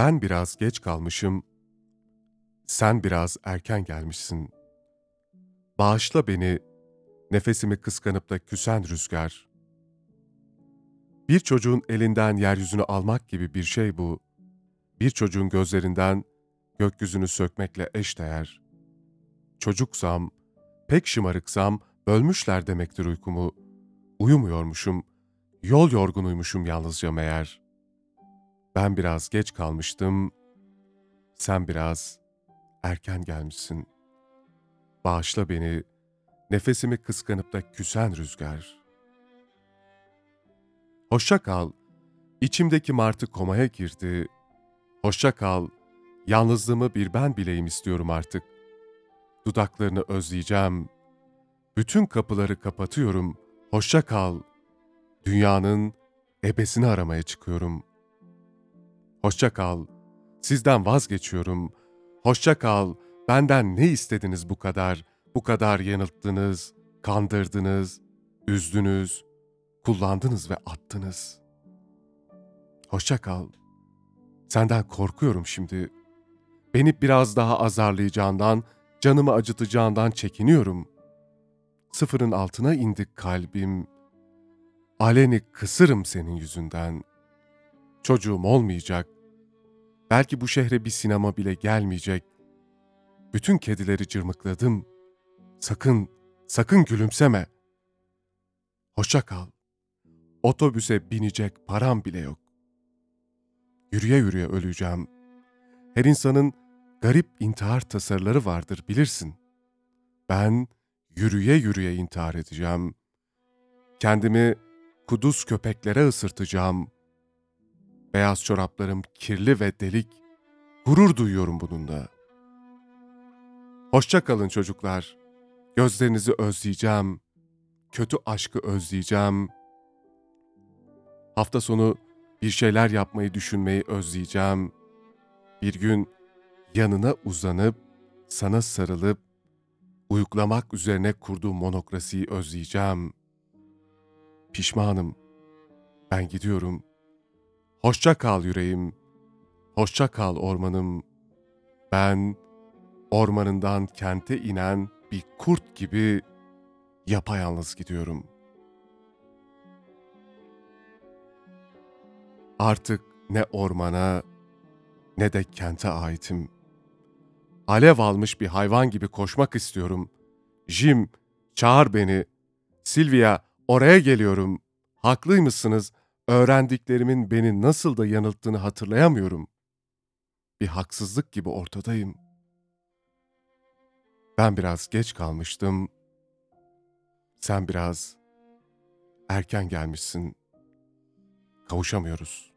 Ben biraz geç kalmışım, sen biraz erken gelmişsin. Bağışla beni, nefesimi kıskanıp da küsen rüzgar. Bir çocuğun elinden yeryüzünü almak gibi bir şey bu. Bir çocuğun gözlerinden gökyüzünü sökmekle eşdeğer. Çocuksam, pek şımarıksam bölmüşler demektir uykumu. Uyumuyormuşum, yol yorgunuymuşum yalnızca meğer. Ben biraz geç kalmıştım, sen biraz erken gelmişsin. Bağışla beni, nefesimi kıskanıp da küsen rüzgar. Hoşça kal, içimdeki martı komaya girdi. Hoşça kal, yalnızlığımı bir ben bileyim istiyorum artık. Dudaklarını özleyeceğim. Bütün kapıları kapatıyorum. Hoşça kal. Dünyanın ebesini aramaya çıkıyorum. Hoşça kal. Sizden vazgeçiyorum. Hoşça kal. Benden ne istediniz bu kadar? Bu kadar yanılttınız, kandırdınız, üzdünüz, kullandınız ve attınız. Hoşça kal. Senden korkuyorum şimdi. Beni biraz daha azarlayacağından, canımı acıtacağından çekiniyorum. Sıfırın altına indik kalbim. Aleni kısırım senin yüzünden. Çocuğum olmayacak. Belki bu şehre bir sinema bile gelmeyecek. Bütün kedileri cırmıkladım. Sakın, sakın gülümseme. Hoşça kal. Otobüse binecek param bile yok. Yürüye yürüye öleceğim. Her insanın garip intihar tasarıları vardır bilirsin. Ben yürüye yürüye intihar edeceğim. Kendimi kuduz köpeklere ısırtacağım. Beyaz çoraplarım kirli ve delik. Gurur duyuyorum bununla. Hoşça kalın çocuklar. Gözlerinizi özleyeceğim. Kötü aşkı özleyeceğim. Hafta sonu bir şeyler yapmayı düşünmeyi özleyeceğim. Bir gün yanına uzanıp, sana sarılıp, uyuklamak üzerine kurduğum monokrasiyi özleyeceğim. Pişmanım. Ben gidiyorum. Hoşça kal yüreğim. Hoşça kal ormanım. Ben ormanından kente inen bir kurt gibi yapayalnız gidiyorum. Artık ne ormana ne de kente aitim. Alev almış bir hayvan gibi koşmak istiyorum. Jim, çağır beni. Silvia, oraya geliyorum. Haklıymışsınız, öğrendiklerimin beni nasıl da yanılttığını hatırlayamıyorum. Bir haksızlık gibi ortadayım. Ben biraz geç kalmıştım. Sen biraz erken gelmişsin. Kavuşamıyoruz.''